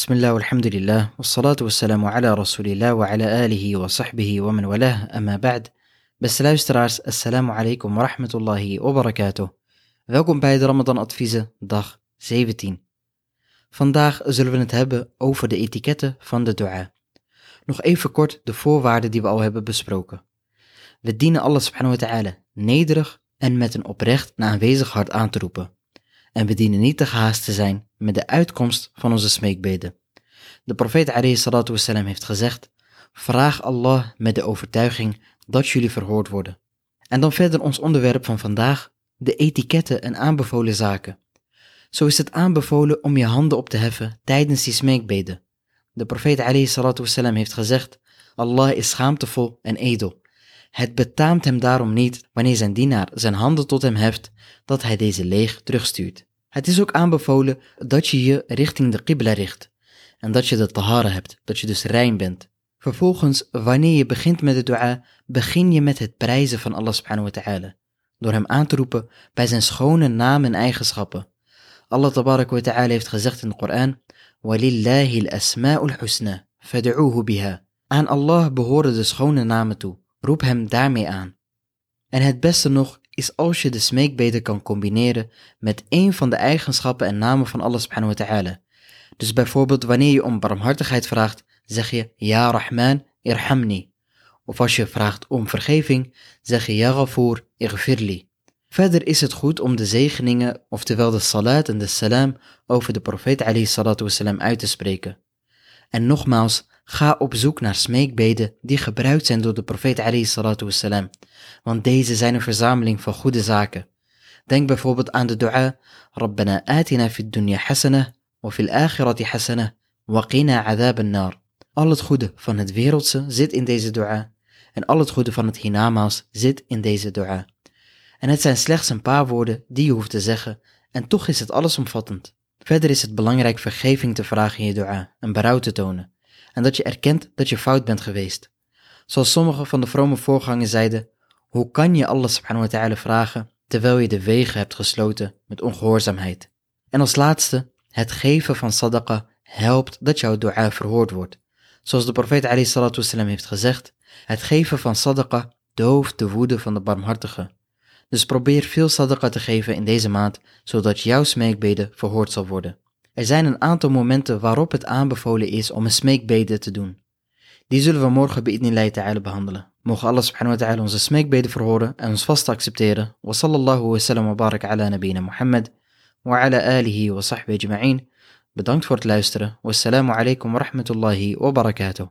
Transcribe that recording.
Bismillah, alhamdulillah, wassalatu wassalamu ala rasulillah wa ala alihi wa sahbihi wa man walah, amma ba'd. Beste luisteraars, assalamu alaikum wa rahmatullahi wa barakatuh. Welkom bij de Ramadan Adviezen, dag 17. Vandaag zullen we het hebben over de etiketten van de dua. Nog even kort de voorwaarden die we al hebben besproken. We dienen Allah subhanahu wa ta'ala nederig en met een oprecht en aanwezig hart aan te roepen. En we dienen niet te gehaast te zijn met de uitkomst van onze smeekbeden. De profeet wassalam, heeft gezegd, vraag Allah met de overtuiging dat jullie verhoord worden. En dan verder ons onderwerp van vandaag, de etiketten en aanbevolen zaken. Zo is het aanbevolen om je handen op te heffen tijdens die smeekbeden. De profeet wassalam, heeft gezegd, Allah is schaamtevol en edel. Het betaamt hem daarom niet, wanneer zijn dienaar zijn handen tot hem heft, dat hij deze leeg terugstuurt. Het is ook aanbevolen dat je je richting de qibla richt en dat je de tahara hebt, dat je dus rein bent. Vervolgens, wanneer je begint met de dua, begin je met het prijzen van Allah subhanahu wa ta'ala, door hem aan te roepen bij zijn schone naam en eigenschappen. Allah tabarak wa ta'ala heeft gezegd in de Koran, وَلِلَّهِ الْأَسْمَاءُ الْحُسْنَى فَدْعُوهُ biha. Aan Allah behoren de schone namen toe, roep hem daarmee aan. En het beste nog is als je de smeekbeden kan combineren met een van de eigenschappen en namen van Allah subhanahu wa ta'ala. Dus bijvoorbeeld wanneer je om barmhartigheid vraagt, zeg je Ja Rahman irhamni. Of als je vraagt om vergeving, zeg je Ya Ghafoor irfirli. Verder is het goed om de zegeningen, oftewel de salat en de salam, over de profeet alayhi salatu wasalam uit te spreken. En nogmaals, Ga op zoek naar smeekbeden die gebruikt zijn door de profeet wassalam, want deze zijn een verzameling van goede zaken. Denk bijvoorbeeld aan de dua, Rabbana atina fid dunya hasana, wa fil akhirati hasana, wa qina nar. Al het goede van het wereldse zit in deze dua, en al het goede van het hiernamaals zit in deze dua. En het zijn slechts een paar woorden die je hoeft te zeggen, en toch is het allesomvattend. Verder is het belangrijk vergeving te vragen in je dua en berouw te tonen en dat je erkent dat je fout bent geweest. Zoals sommige van de vrome voorgangers zeiden, hoe kan je Allah subhanahu wa ta'ala vragen terwijl je de wegen hebt gesloten met ongehoorzaamheid? En als laatste, het geven van sadaqa helpt dat jouw dua verhoord wordt. Zoals de profeet salatu heeft gezegd, het geven van sadaqa dooft de woede van de barmhartige. Dus probeer veel sadaqa te geven in deze maand, zodat jouw smeekbeden verhoord zal worden. Er zijn een aantal momenten waarop het aanbevolen is om een smeekbede te doen. Die zullen we morgen bij Idnillah ta'ala behandelen. Mogen Allah subhanahu wa ta'ala onze smeekbeden verhoren en ons vast accepteren. Wa sallallahu wa sallam wa barak ala nabina Muhammad wa ala alihi wa sahbihi ajma'in. Bedankt voor het luisteren. Wassalamu alaikum wa rahmatullahi wa barakatuh.